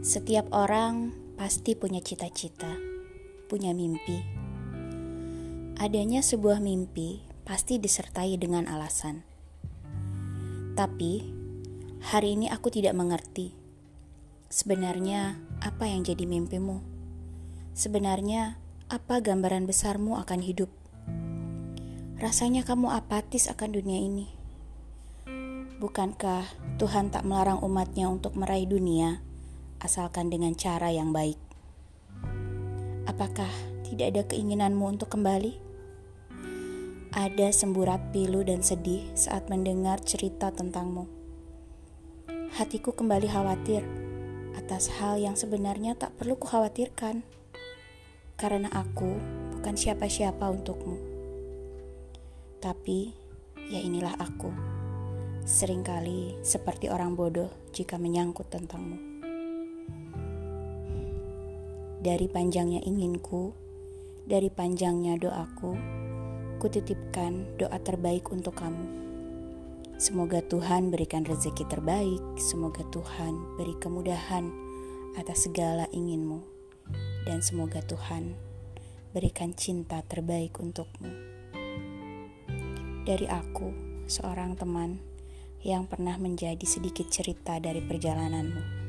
Setiap orang pasti punya cita-cita, punya mimpi. Adanya sebuah mimpi pasti disertai dengan alasan. Tapi, hari ini aku tidak mengerti. Sebenarnya, apa yang jadi mimpimu? Sebenarnya, apa gambaran besarmu akan hidup? Rasanya kamu apatis akan dunia ini. Bukankah Tuhan tak melarang umatnya untuk meraih dunia? Asalkan dengan cara yang baik. Apakah tidak ada keinginanmu untuk kembali? Ada semburat pilu dan sedih saat mendengar cerita tentangmu. Hatiku kembali khawatir atas hal yang sebenarnya tak perlu kukhawatirkan, karena aku bukan siapa-siapa untukmu. Tapi, ya inilah aku. Seringkali seperti orang bodoh jika menyangkut tentangmu. Dari panjangnya inginku, dari panjangnya doaku, kutitipkan doa terbaik untuk kamu. Semoga Tuhan berikan rezeki terbaik, semoga Tuhan beri kemudahan atas segala inginmu, dan semoga Tuhan berikan cinta terbaik untukmu. Dari aku, seorang teman yang pernah menjadi sedikit cerita dari perjalananmu.